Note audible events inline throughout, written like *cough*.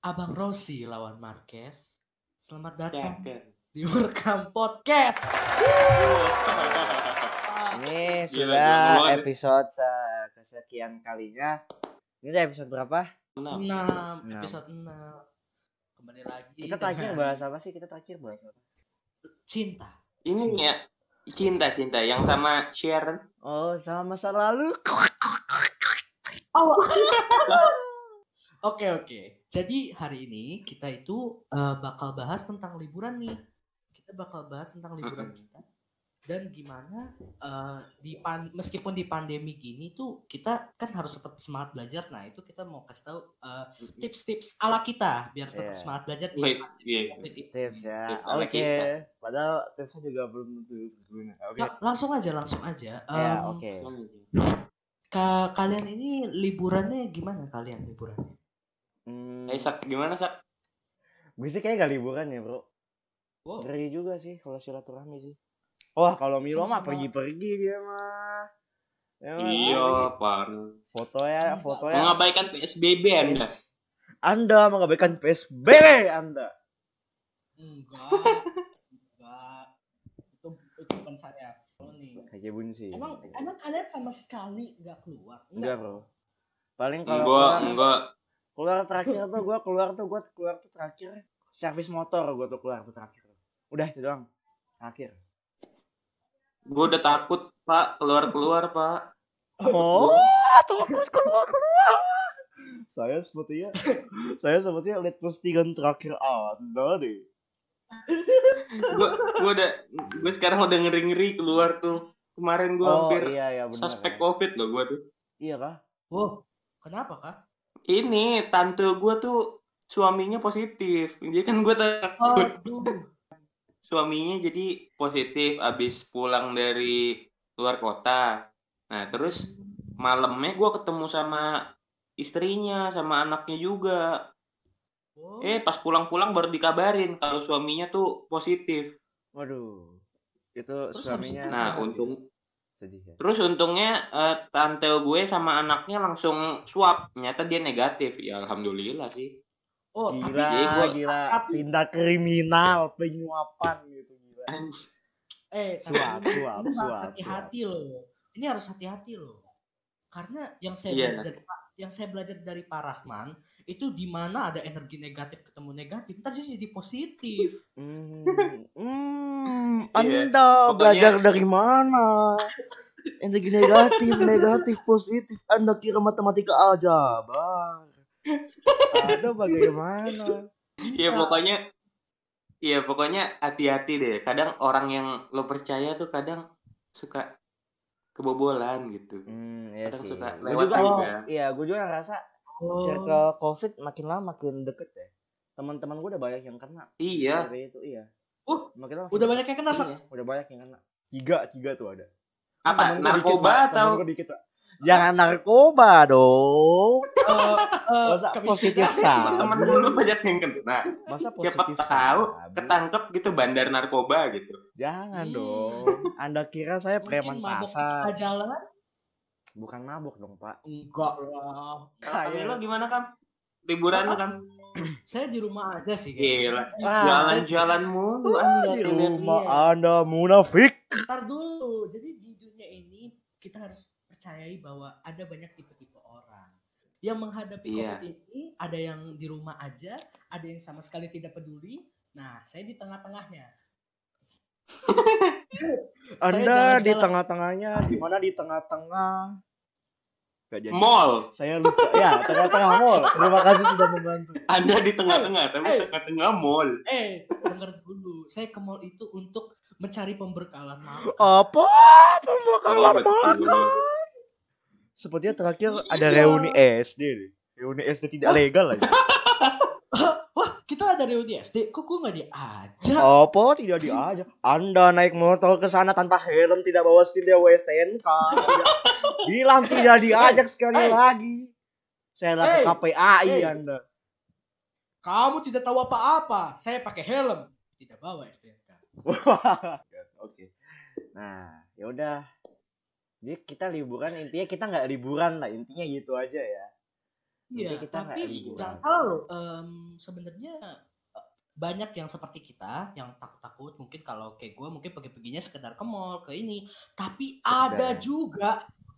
Abang Rossi lawan Marquez. Selamat datang Ken, Ken. di Merekam Podcast. *laughs* Ini sudah gila episode se- kesekian kalinya. Ini udah episode berapa? Enam. 6, Enam. episode 6. Kembali lagi. Kita terakhir dengan bahas apa sih? Kita terakhir bahas apa? cinta. Ini ya cinta cinta yang sama Sharon. Oh, sama masa lalu. Oh. *laughs* Oke oke. Jadi hari ini kita itu eh, bakal bahas tentang liburan nih. Kita bakal bahas tentang liburan kita dan gimana eh, di pan- meskipun di pandemi gini tuh kita kan harus tetap semangat belajar. Nah itu kita mau kasih tahu eh, tips-tips ala kita biar tetap Iya. semangat belajar di. COVID ini. Tips ya. Tips Oke. kita. Padahal tipsnya juga belum tentu berguna. Oke. La- langsung aja langsung aja. Ya, Em, oke. ka- kalian ini liburannya gimana kalian liburannya? Hmm, Eh Sak, gimana Sak? gue sih kayak gak liburan ya, Bro. Wow. Ngeri juga sih kalau silaturahmi sih. Wah, kalau Milo mah pergi-pergi dia mah. Ya, Iya, pergi. parah. Fotonya, fotonya. Mengabaikan PSBB Anda. Anda mengabaikan PSB Anda. Enggak. Enggak. Itu itu bukan saya. Oh, nih. Kayak bunsi. Emang emang kalian sama sekali nggak keluar? enggak, Bro. Paling kalau Enggak, keluar, enggak. Keluar terakhir tuh gua keluar tuh gua keluar tuh terakhir servis motor gua tuh keluar tuh terakhir. Udah itu doang. Terakhir. Gue udah takut, Pak, keluar-keluar, Pak. Oh, *laughs* takut keluar keluar. Saya sepertinya saya sepertinya lihat postingan terakhir Anda deh. Gue gue udah gue sekarang udah ngeri-ngeri keluar tuh. Kemarin gue Oh hampir iya ya benar. suspek ya. Covid loh gue tuh. Iya kah? Oh, kenapa kak? Ini tante gue tuh suaminya positif. Jadi kan gue takut. Suaminya jadi positif abis pulang dari luar kota. Nah terus malamnya gue ketemu sama istrinya sama anaknya juga. Oh, Eh pas pulang-pulang baru dikabarin kalau suaminya tuh positif. Waduh. Itu Terus suaminya. Nah untung sedih ya. terus untungnya eh, tante gue sama anaknya langsung swab. Nyata dia negatif. Ya alhamdulillah sih. oh tapi Gila, Jadi gua- gila. tapi- Tindak kriminal, penyuapan gitu gila. Eh tapi Suap, suap, ini harus suap, hati-hati loh. Ini harus hati-hati loh. Karena yang saya Iya. belajar dari Pak- yang saya belajar dari Pak Rahman itu di mana ada energi negatif ketemu negatif, ntar jadi positif. *laughs* Hmm, hmm, Iya, Anda pokoknya- belajar dari mana? Energi negatif, negatif, positif. Anda kira matematika aja, bang. Ada bagaimana? Iya pokoknya Iya pokoknya hati-hati deh. Kadang orang yang lo percaya tuh kadang suka kebobolan gitu. Hmm, ya Kadang sih. suka lewat juga, juga. iya, gue juga ngerasa Oh. circle COVID makin lama makin deket ya. Teman-teman gue udah banyak yang kena. Iya. Dari itu, iya. Oh, makin lama. Udah banyak yang kena iya. udah banyak yang kena. Tiga, tiga tuh ada. Apa Temen gua dikit, narkoba Pak. atau Temen gua dikit, Pak. Jangan narkoba dong. Eh, eh, Masa positif sabu? temen-temen lu banyak yang kena? Masa Siapa positif tahu sabu? ketangkep gitu bandar narkoba gitu. Jangan Hmm. dong. Anda kira saya preman pasar? jalan? Bukan mabuk dong, Pak. Enggak lah. Tapi Saya- lo gimana kam? Liburan lo kam? *clears throat* Saya di rumah aja sih Gila. kayaknya. Jalan-jalan mulu anda di rumah. Anda munafik. Ntar dulu. Jadi di dunia ini kita harus percayai bahwa ada banyak tipe-tipe orang yang menghadapi Iya. COVID ini. Ada yang di rumah aja, ada yang sama sekali tidak peduli. Nah, saya di tengah-tengahnya. *laughs* Anda di jalan-jalan. tengah-tengahnya, di mana di tengah-tengah? Mall. Saya lupa. Ya, tengah-tengah mall. Terima kasih sudah membantu. *laughs* Anda di tengah-tengah, tapi eh. tengah-tengah mall. Eh, denger dulu. Saya ke mall itu untuk mencari pemberkalan makan. Apa? Oh, betul. makan. Sepertinya terakhir ada Iya. reuni SD deh. Reuni SD tidak legal aja. Wah, kita ada reuni SD. Kok gue nggak diajak? Apa tidak diajak? Anda naik motor ke sana tanpa helm, tidak bawa STNK, STNK. Tidak- *laughs* Bilang tidak diajak sekali Hey. lagi. Saya Hey. KPAI Hey. Anda. Kamu tidak tahu apa-apa. Saya pakai helm. Tidak bawa STNK. *laughs* Oke. Nah, ya udah. Jadi kita liburan intinya kita nggak liburan lah intinya gitu aja ya. Iya, tapi jangan salah loh. em, sebenarnya eh, banyak yang seperti kita yang takut-takut mungkin kalau kayak gue mungkin pergi-perginya sekedar ke mall ke ini tapi ada Sekedar. juga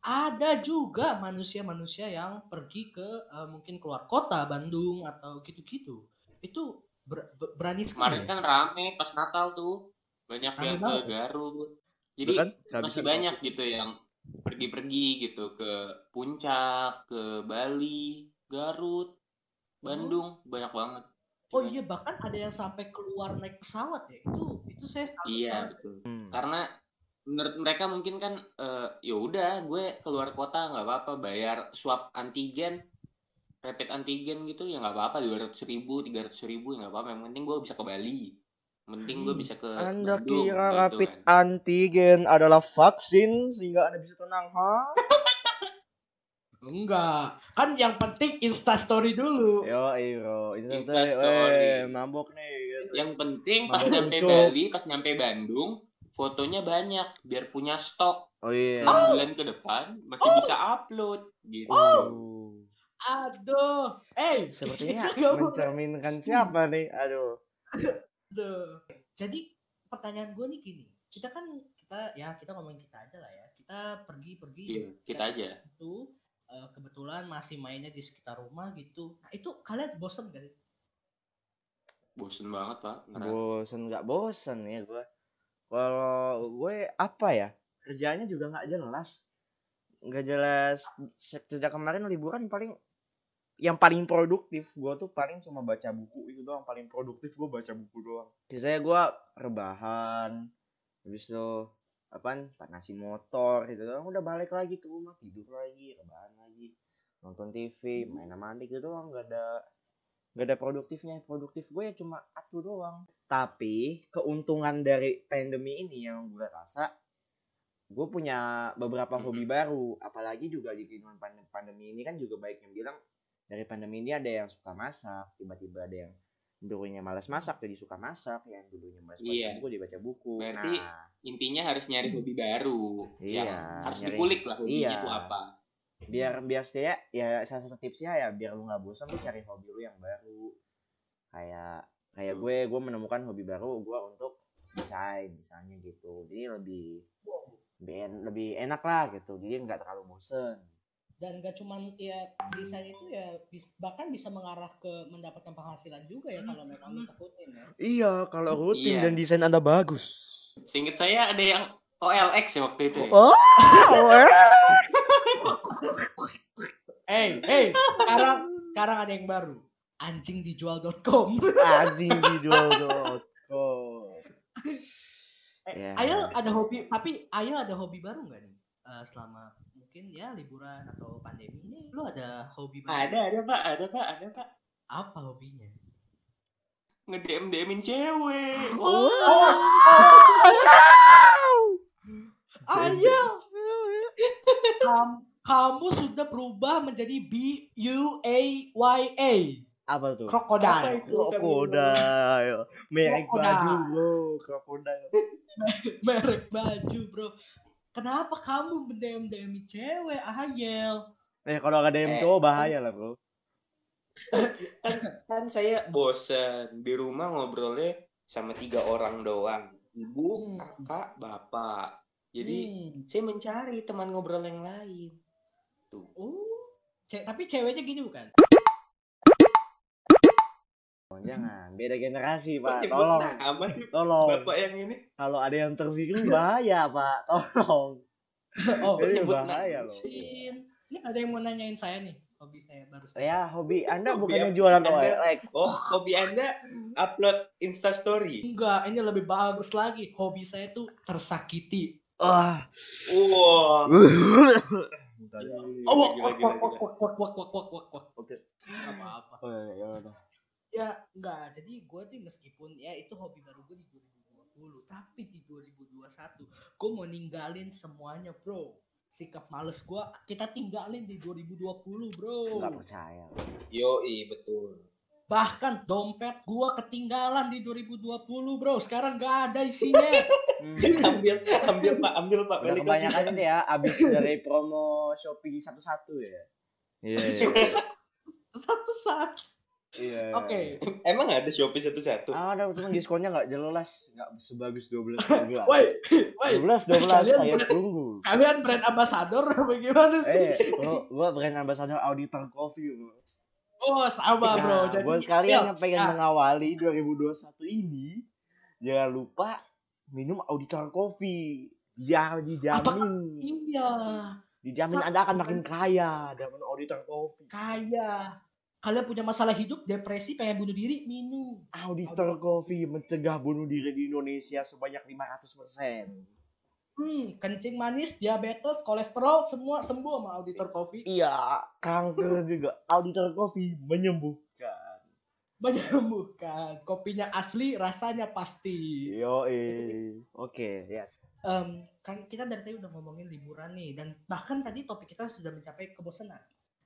ada juga manusia-manusia yang pergi ke eh, mungkin keluar kota Bandung atau gitu-gitu itu ber- ber- berani sekali Kemarin kan rame pas Natal tuh. Banyak Rame yang ke. Garut. Jadi kan masih banyak waktu. gitu yang pergi-pergi gitu ke puncak, ke Bali, Garut, Bandung, banyak banget. oh iya bahkan ada yang sampai keluar naik pesawat ya itu itu saya Iya, banget. betul. Hmm. Karena menurut mereka mungkin kan eh, ya udah gue keluar kota nggak apa-apa bayar swab antigen rapid antigen gitu ya nggak apa-apa dua ratus ribu tiga ratus ribu ya nggak apa-apa yang penting gue bisa ke Bali penting gue Hmm. bisa ke Anda Bandung kira gitu rapid kan. antigen adalah vaksin sehingga Anda bisa tenang, ha? enggak kan yang penting instastory dulu Yo, iyo, itu Insta eh, story. mabok nih. gitu. yang penting pas Mabok nyampe. Bali pas nyampe Bandung fotonya banyak biar punya stok Oh iya. enam bulan ke depan masih Oh. bisa upload gitu Oh. aduh eh Sepertinya *laughs* Nggak mau. mencerminkan siapa nih? Aduh. Aduh. Jadi pertanyaan gue nih gini, kita kan kita ya kita ngomongin kita aja lah ya. Kita pergi-pergi Iya, kita aja itu eh, kebetulan masih mainnya di sekitar rumah gitu. Nah itu kalian bosen gak sih? bosen banget pak Ngerasa. Bosen nggak bosen ya gue. Kalau gue apa ya? Kerjaannya juga nggak jelas. Nggak jelas. Se- Sejak kemarin liburan paling yang paling produktif gue tuh paling cuma baca buku itu doang paling produktif gue baca buku doang. Biasanya gue rebahan habis itu apaan panasi motor gitu doang. Udah balik lagi ke rumah tidur lagi rebahan lagi nonton TV main sama adik gitu doang nggak ada nggak ada produktifnya. Produktif gue ya cuma atu doang. Tapi keuntungan dari pandemi ini yang gue rasa gue punya beberapa hobi baru. Apalagi juga di kehidupan pand- pandemi ini kan juga baik yang bilang dari pandemi ini ada yang suka masak tiba-tiba ada yang dulunya malas masak jadi suka masak yang dulunya malas baca Iya. buku dia baca buku. Berarti nah. intinya harus nyari hobi baru Iya, yang harus nyari- dikulik lah hobinya iya. tuh apa. Biar biar setidaknya ya salah satu tipsnya ya biar lu nggak bosan lu cari hobi lu yang baru. Kayak kayak gue gue menemukan hobi baru gue untuk desain misalnya gitu. Jadi lebih lebih, en- lebih enak lah gitu. Jadi nggak terlalu bosen Dan gak cuman ya desain itu ya bis- bahkan bisa mengarah ke mendapatkan penghasilan juga ya kalau memang lu tekutin ya. iya kalau rutin Iya. dan desain anda bagus seinget saya ada yang OLX ya waktu itu ya. oh Eh, eh, sekarang sekarang ada yang baru. Anjingdijual.com. anjing dijual com Eh, Ya. Ayel ada hobi, tapi Ayel ada hobi baru nggak nih? Eh, selama mungkin ya liburan atau pandemi ini, lu ada hobi baru? ada ada pak. Ada pak. Ada pak. Apa hobinya? ngedm dmin cewek. Oh. Ayel, *laughs* kam- kamu sudah berubah menjadi B U A Y A, apa tuh? Apa krokodil. krokodil. *laughs* Merek baju bro. Krokodil. Merek baju, bro. Kenapa kamu mendem demi cewek, Ayel? eh kalau nggak ada yang Eh. cowok bahaya lah bro *laughs* kan kan saya bosen di rumah ngobrolnya sama tiga orang doang ibu Hmm. kakak bapak jadi Hmm. saya mencari teman ngobrol yang lain tuh Oh, ce- tapi ceweknya gini bukan? Oh, jangan beda generasi pak tolong nama sih tolong bapak yang ini kalau ada yang tersinggung bahaya pak tolong *laughs* Oh, Ini bahaya loh. Sin. Ini ada yang mau nanyain saya nih, hobi saya baru saja. ya hobi anda Hobi bukannya apa? jualan Anda- OLX oh hobi anda upload instastory Enggak, ini lebih bagus lagi. Hobi saya tuh tersakiti. wah wow *laughs* Oh, wak, Gila, wak, wak, wak, wak, wak, wak, wak, wak, wak, wak. Oke. Apa-apa. Oh, ya, ya udah. Ya, enggak. Jadi gue tuh meskipun ya itu hobi baru gue di 2020, tapi di 2021 gue mau ninggalin semuanya, bro. Sikap males gue kita tinggalin di 2020, bro. nggak percaya yoi betul Bahkan dompet gue ketinggalan di 2020, bro. Sekarang gak ada isinya. *laughs* Hmm. ambil ambil pak ambil pak Udah balik kebanyakan lagi ya abis dari promo Shopee satu-satu ya. *laughs* Iya. iya. satu-satu. Iya. Oke. Emang ada Shopee satu-satu? Ah, ada cuma diskonnya nggak jelas, nggak sebagus 12 12. *laughs* Woi, woi. 12 12 Kalian saya bener- tunggu. Kalian brand ambassador apa gimana sih? Eh, gua, gua brand ambassador Auditor Coffee, bro. Oh, sama bro. Nah, Jadi buat kalian Yel, yang pengen ya. mengawali 2021 ini, jangan lupa minum Auditor Coffee. Ya, dijamin. Iya, Dijamin Sa- Anda akan makin kaya dengan Auditor Coffee. kaya. Kalian punya masalah hidup, depresi, pengen bunuh diri, minum. Auditor Coffee mencegah bunuh diri di Indonesia sebanyak 500%. Hmm, kencing manis, diabetes, kolesterol, semua sembuh sama auditor coffee. Iya, kanker *laughs* juga. Auditor Coffee menyembuhkan. Menyembuhkan. Kopinya asli, rasanya pasti. Yo, Oke, ya. Em, kan kita dari tadi udah ngomongin liburan nih dan bahkan tadi topik kita sudah mencapai kebosanan.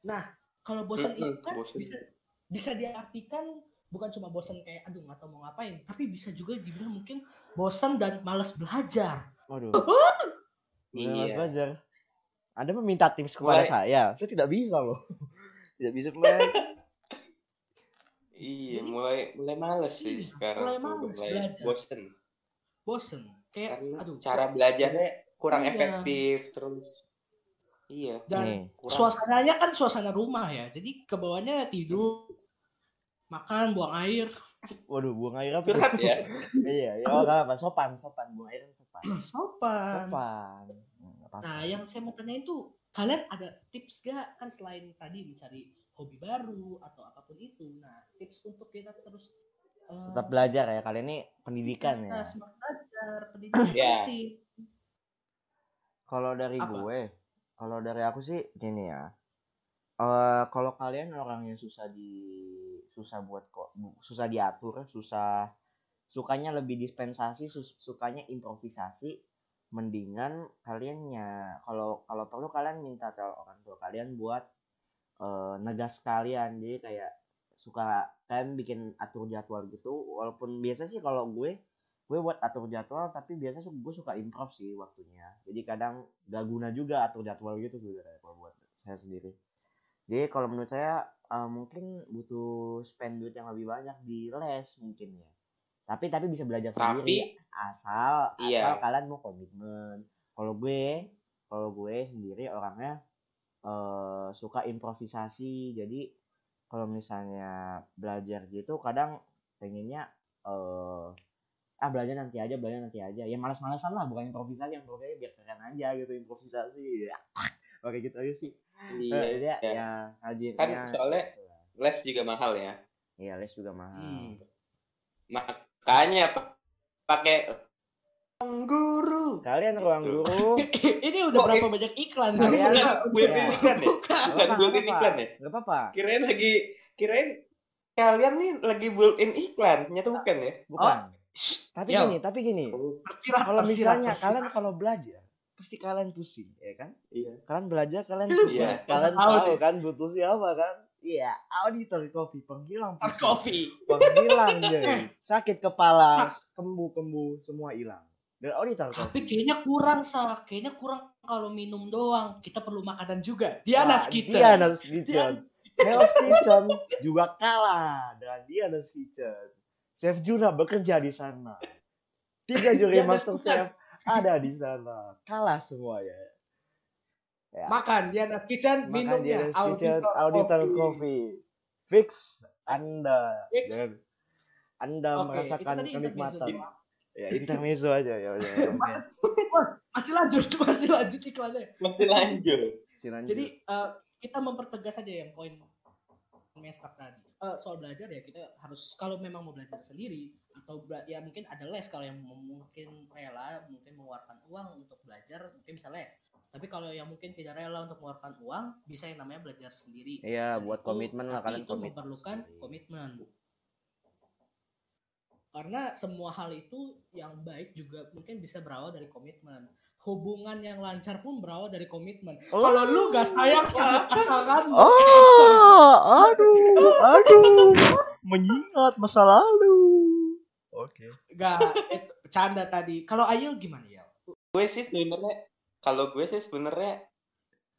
Nah, kalau bosan itu kan bosan. bisa bisa diartikan bukan cuma bosan kayak aduh nggak tahu mau ngapain, tapi bisa juga dibilang mungkin bosan dan malas belajar. Waduh. Iya. belajar. Anda meminta tips kepada Mulai- saya. Saya tidak bisa loh. *laughs* tidak bisa kembali. *laughs* Iya, Jadi- mulai mulai males sih Iya, sekarang mulai tuh, males mulai belajar. bosen. Bosen kayak Karena aduh cara belajarnya kurang Iya. efektif terus. Iya, dan kurang. suasananya kan suasana rumah ya. Jadi ke bawahnya tidur, makan, buang air, Waduh, buang air apa? Curhat ya. *laughs* iya, ya nggak apa, sopan, sopan, buang air kan sopan. *clears throat* sopan. Sopan. Hmm, apa-apa. Nah, yang saya mau tanyain tuh, kalian ada tips gak kan selain tadi mencari hobi baru atau apa pun itu. Nah, tips untuk kita terus eh, tetap belajar ya kalian ini pendidikan kita ya. semangat belajar, pendidikan Ya. penting. Kalau dari Apa? gue, kalau dari aku sih gini ya. Eh kalau kalian orang yang susah di susah buat kok susah diatur, susah sukanya lebih dispensasi, sus- sukanya improvisasi, mendingan kalian ya kalau kalau perlu kalian minta ke orang tua kalian buat eh, negas kalian. Jadi kayak suka kalian bikin atur jadwal gitu walaupun biasa sih kalau gue gue buat atur jadwal tapi biasa su- gue suka improv sih waktunya. Jadi kadang gak guna juga atur jadwal gitu sebenarnya kalau buat saya sendiri. Jadi kalau menurut saya eh, mungkin butuh spend duit yang lebih banyak di les mungkin ya. Tapi tapi bisa belajar Tapi- sendiri. Asal Iya. asal kalian mau komitmen. Kalau gue kalau gue sendiri orangnya eh suka improvisasi. Jadi kalau misalnya belajar gitu kadang pengennya eh ah belajar nanti aja belajar nanti aja ya malas-malasan lah bukan improvisasi yang improvisasi biar keren aja gitu improvisasi ya *laughs* oke gitu aja sih Iya. Jadi ya, iya. ya rajinnya Kan soalnya gitu. Les juga mahal ya. iya les juga mahal Hmm. Makanya pa- pakai guru. kalian ruang Gitu. guru *laughs* Ini udah Oh, berapa banyak iklan? Kalian- Bukan *laughs* built Ya. iklan ya? Bukan. Built-in nggak iklan apa-apa. ya? nggak apa-apa Kirain lagi kirain kalian nih lagi built-in iklan, nyata bukan ya? bukan Shh, tapi Yel, gini tapi gini tersirat, kalau misalnya tersirat. kalian kalau belajar pasti kalian pusing ya kan Iya. kalian belajar kalian pusing Iya. kalian Tahu kan butuh siapa kan iya auditor coffee penghilang pusing coffee. penghilang *laughs* jadi sakit kepala kembu-kembu semua hilang dan auditor Tapi coffee kayaknya kurang sa, kayaknya kurang kalau minum doang. Kita perlu makanan juga. Diana's Wah, Kitchen. Diana's Kitchen Hell's Kitchen juga kalah dengan Diana's Kitchen Chef Juna bekerja di sana tiga *laughs* juri master chef ada di sana kalah semuanya ya. Makan Diana's Kitchen, makan minumnya Diana's Kitchen auditor coffee. fix anda Fix. dan anda itu merasakan kenikmatan ya intermezzo aja ya udah ya, oke. Masih lanjut, *laughs* masih lanjut iklannya. Masih lanjut. Silanjut. Jadi eh, kita mempertegas aja yang poin mesak tadi. Eh, soal belajar ya kita harus kalau memang mau belajar sendiri atau bela- ya mungkin ada les kalau yang mungkin rela mungkin mengeluarkan uang untuk belajar mungkin bisa les. Tapi kalau yang mungkin tidak rela untuk mengeluarkan uang bisa yang namanya belajar sendiri. Iya, Dan buat itu- komitmen lah, kalian itu komitmen memerlukan sendiri. komitmen. Karena semua hal itu yang baik juga mungkin bisa berawal dari komitmen. Hubungan yang lancar pun berawal dari komitmen. Oh. Kalau lu gak sayang sama *laughs* pasangan, Oh, aduh, *laughs* aduh, mengingat masa lalu. Oke. gak eh, bercanda tadi. Kalau Ayul gimana ya? Gue sih sebenarnya kalau gue sih sebenarnya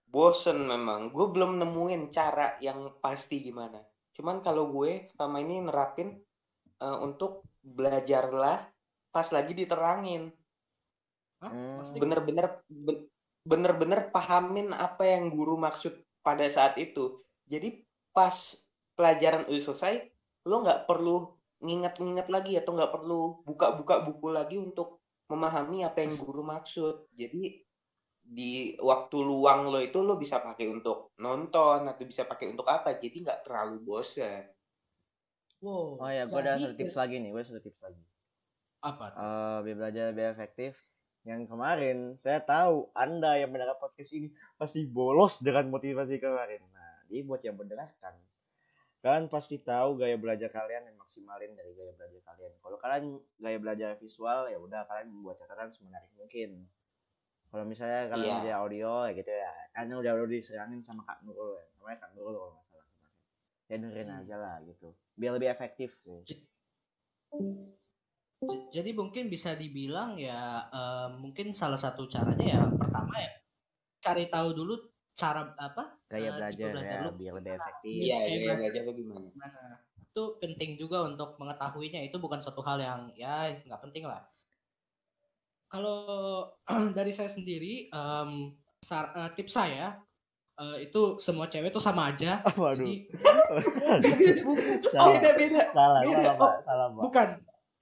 bosen memang gue belum nemuin cara yang pasti gimana cuman kalau gue selama ini nerapin uh, untuk belajarlah pas lagi diterangin Hmm. bener-bener be- bener-bener pahamin apa yang guru maksud pada saat itu jadi pas pelajaran udah selesai lo nggak perlu nginget-nginget lagi atau nggak perlu buka-buka buku lagi untuk memahami apa yang guru maksud jadi di waktu luang lo itu lo bisa pakai untuk nonton atau bisa pakai untuk apa jadi nggak terlalu bosen Wow. Oh ya, gue ada satu tips lagi nih, gue ada satu tips lagi. Apa? tuh? Eh, biar belajar lebih efektif. Yang kemarin saya tahu Anda yang mendengar podcast ini pasti bolos dengan motivasi kemarin. Nah, jadi buat yang mendengarkan, kalian pasti tahu gaya belajar kalian dan maksimalin dari gaya belajar kalian. Kalau kalian gaya belajar visual, ya udah kalian membuat catatan semenarik mungkin. Kalau misalnya kalian Iya. belajar audio ya gitu ya, kan udah udah diserangin sama Kak Nurul ya. Namanya Kak Nurul kalau nggak salah kemarin. Ya dengerin Hmm. aja lah gitu. Biar lebih efektif. Gitu. Jadi mungkin bisa dibilang ya eh, mungkin salah satu caranya ya pertama ya cari tahu dulu cara apa Gaya Eh, belajar belajar ya, lu biar lebih efektif. iya iya belajar lo gimana gimana. Itu penting juga untuk mengetahuinya itu bukan suatu hal yang ya nggak penting lah. Kalau *clears throat* dari saya sendiri em, sar- eh, tips saya eh, itu semua cewek itu sama aja. *laughs* Waduh. Jadi *laughs* salah, beda beda salah, beda. salah, Pak. Salah, Pak. bukan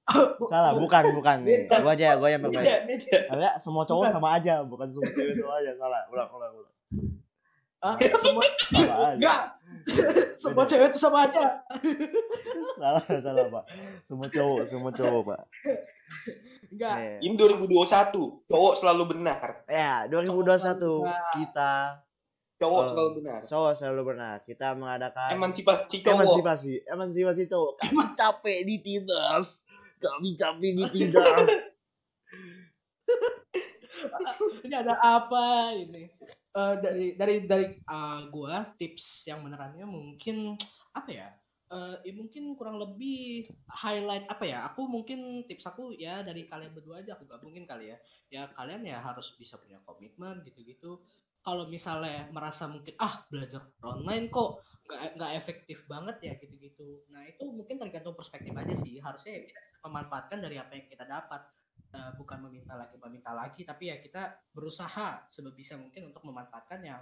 *laughs* Salah, bu- bukan, bukan nih. Beda. Gua aja, gua yang beda berbaik. beda Enggak, semua cowok Bukan. sama aja, bukan semua cewek sama aja. Salah, ulang, ulang, ulang. Ah, semua Sama aja. enggak *laughs* semua Beda. cewek itu sama aja. Salah, salah, Pak. Semua cowok, semua cowok, Pak. Enggak. Eh, ini 2021 cowok selalu benar Ya, 2021 kita cowok Oh. selalu benar cowok selalu benar. Kita mengadakan emansipasi cowok emansipasi, emansipasi cowok. Kami capek ditindas. Kami capek ditindas. ini ada apa ini? Eh, dari dari dari eh, gua tips yang benerannya mungkin apa ya? Eh, ya mungkin kurang lebih highlight apa ya? Aku mungkin tips aku ya dari kalian berdua aja aku gabungin kali ya. Ya kalian ya harus bisa punya komitmen gitu-gitu. Kalau misalnya merasa mungkin ah belajar online kok nggak nggak efektif banget ya gitu-gitu. Nah itu mungkin tergantung perspektif aja sih. Harusnya ya kita memanfaatkan dari apa yang kita dapat. Eh, bukan meminta lagi meminta lagi tapi ya kita berusaha sebisa mungkin untuk memanfaatkan yang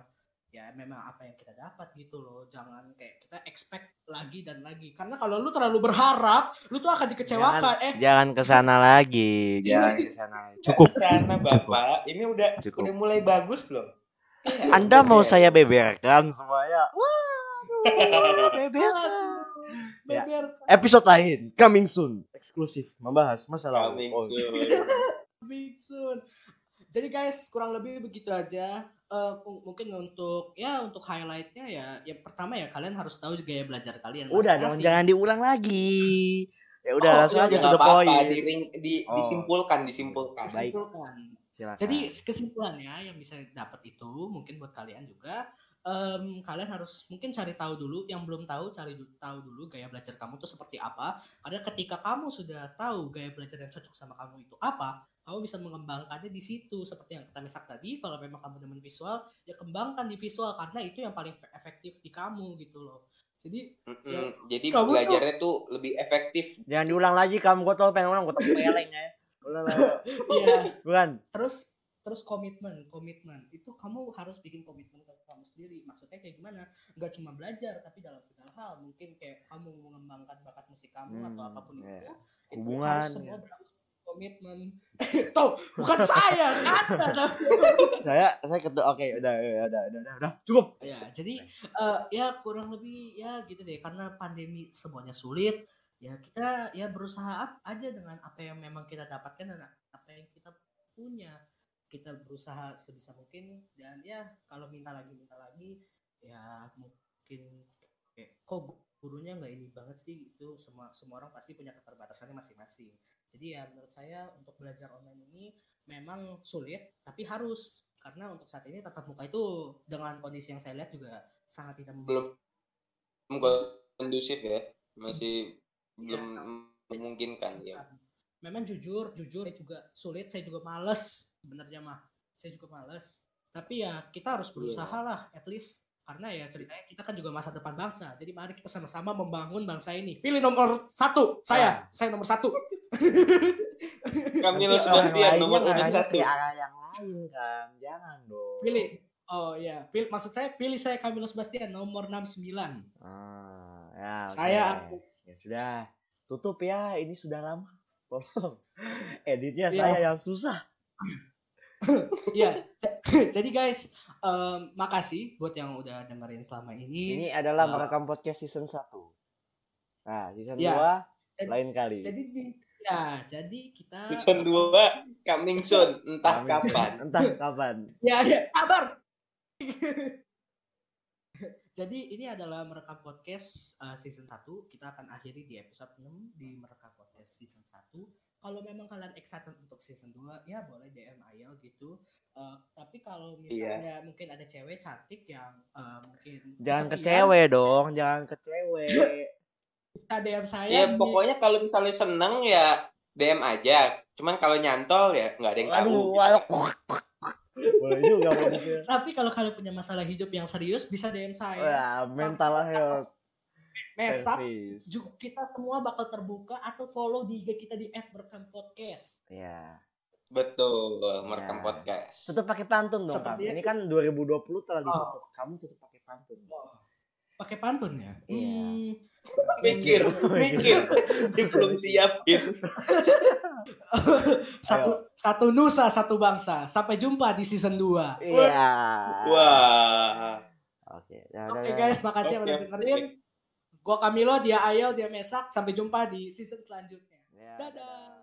ya memang apa yang kita dapat gitu loh. Jangan kayak kita expect lagi dan lagi. Karena kalau lu terlalu berharap lu tuh akan dikecewakan. Eh Jangan ke sana lagi, jangan ke sana. cukup. Sana bapak. Ini udah Cukup. udah mulai bagus loh. Anda mau saya beberkan semuanya? Waduh, *laughs* beberkan. Ya. Episode lain, coming soon, eksklusif membahas masalah Coming oh, soon. big soon jadi guys kurang lebih begitu aja Eh, m- mungkin untuk ya untuk highlightnya ya yang pertama ya kalian harus tahu gaya belajar kalian Udah dong, jangan diulang lagi. Ya udah Oh, langsung ya aja apa-apa point. di, di- Oh. disimpulkan disimpulkan Baik. Simpulkan. Silakan. Jadi kesimpulannya yang bisa dapat itu mungkin buat kalian juga em, kalian harus mungkin cari tahu dulu yang belum tahu cari tahu dulu gaya belajar kamu tuh seperti apa karena ketika kamu sudah tahu gaya belajar yang cocok sama kamu itu apa kamu bisa mengembangkannya di situ seperti yang kita misak tadi kalau memang kamu demen visual ya kembangkan di visual karena itu yang paling efektif di kamu gitu loh jadi Mm-mm. Ya, jadi kamu tuh- belajarnya tuh lebih efektif Jangan diulang lagi kamu gue tau pengen ulang gue tempeleng ya. Ulang lagi. *laughs* ya Bukan. terus terus komitmen komitmen itu kamu harus bikin komitmen ke kamu sendiri maksudnya kayak gimana nggak cuma belajar tapi dalam segala hal mungkin kayak kamu mengembangkan bakat musik kamu atau Hmm, apa pun iya. itu itu Hubungan, harus semua ya. berakhir komitmen *laughs* tuh bukan saya anda *laughs* Saya saya ketemu oke udah udah udah udah udah, udah. cukup. ya jadi eh, ya kurang lebih ya gitu deh karena pandemi semuanya sulit ya kita ya berusaha aja dengan apa yang memang kita dapatkan dan apa yang kita punya kita berusaha sebisa mungkin dan ya kalau minta lagi minta lagi ya mungkin kayak kok gu- gurunya nggak ini banget sih itu semua semua orang pasti punya keterbatasannya masing-masing. Jadi ya menurut saya untuk belajar online ini memang sulit tapi harus. Karena untuk saat ini tatap muka itu dengan kondisi yang saya lihat juga sangat tidak belum belum kondusif ya masih Iya. belum memungkinkan ya memang jujur jujur saya juga sulit saya juga males sebenarnya mah saya juga males Tapi ya kita harus berusaha Iya. lah, at least karena ya ceritanya kita kan juga masa depan bangsa. Jadi mari kita sama-sama membangun bangsa ini. Pilih nomor satu, saya, saya nomor satu. Nanti orang Sebastian lainnya nomor satu. arah yang lain kan jangan dong Pilih. Oh ya, pilih maksud saya pilih saya Camilo Sebastian nomor 69. ah, ya. Saya ya sudah tutup ya ini sudah lama tolong *laughs* editnya Iya. saya yang susah *laughs* Iya. Jadi guys, em, makasih buat yang udah dengerin selama ini. ini adalah eh, merekam podcast season 1 nah season Yes. 2 lain kali Jadi di- ya, jadi kita Season 2 coming soon, entah Kami- kapan. entah kapan Ya, ya, sabar. *laughs* Jadi ini adalah merekam podcast uh, season 1. Kita akan akhiri di episode 6 di merekam podcast season 1. Kalau memang kalian excited untuk season 2, ya boleh DM Ayel gitu. Uh, tapi kalau misalnya mungkin ada cewek cantik yang uh, mungkin jangan ke cewek dong jangan ke cewek bisa DM saya. Ya di- pokoknya kalau misalnya seneng ya DM aja. Cuman kalau nyantol ya nggak ada yang tahu. Aduh, waduh. Boleh juga gitu. Tapi kalau kalian punya masalah hidup yang serius bisa DM saya. Wah, mental health Mesak kita semua bakal terbuka atau follow di IG kita di @merekam_podcast. Ya. Betul, merekam Ya. podcast. Tutup pakai pantun dong, Seperti Kam. Ini kan 2020 telah ditutup. Kamu tutup pakai pantun. Pakai pantun ya? Iya. Hmm, Mikir, mikir. Dia belum siapin. satu satu nusa satu bangsa. Sampai jumpa di season 2. Iya. Wah. Oke. Ya, Oke udah, guys, makasih Oke, udah dengerin. Gua Camilo, dia Ayel, dia Mesak. Sampai jumpa di season selanjutnya. Ya, Dadah.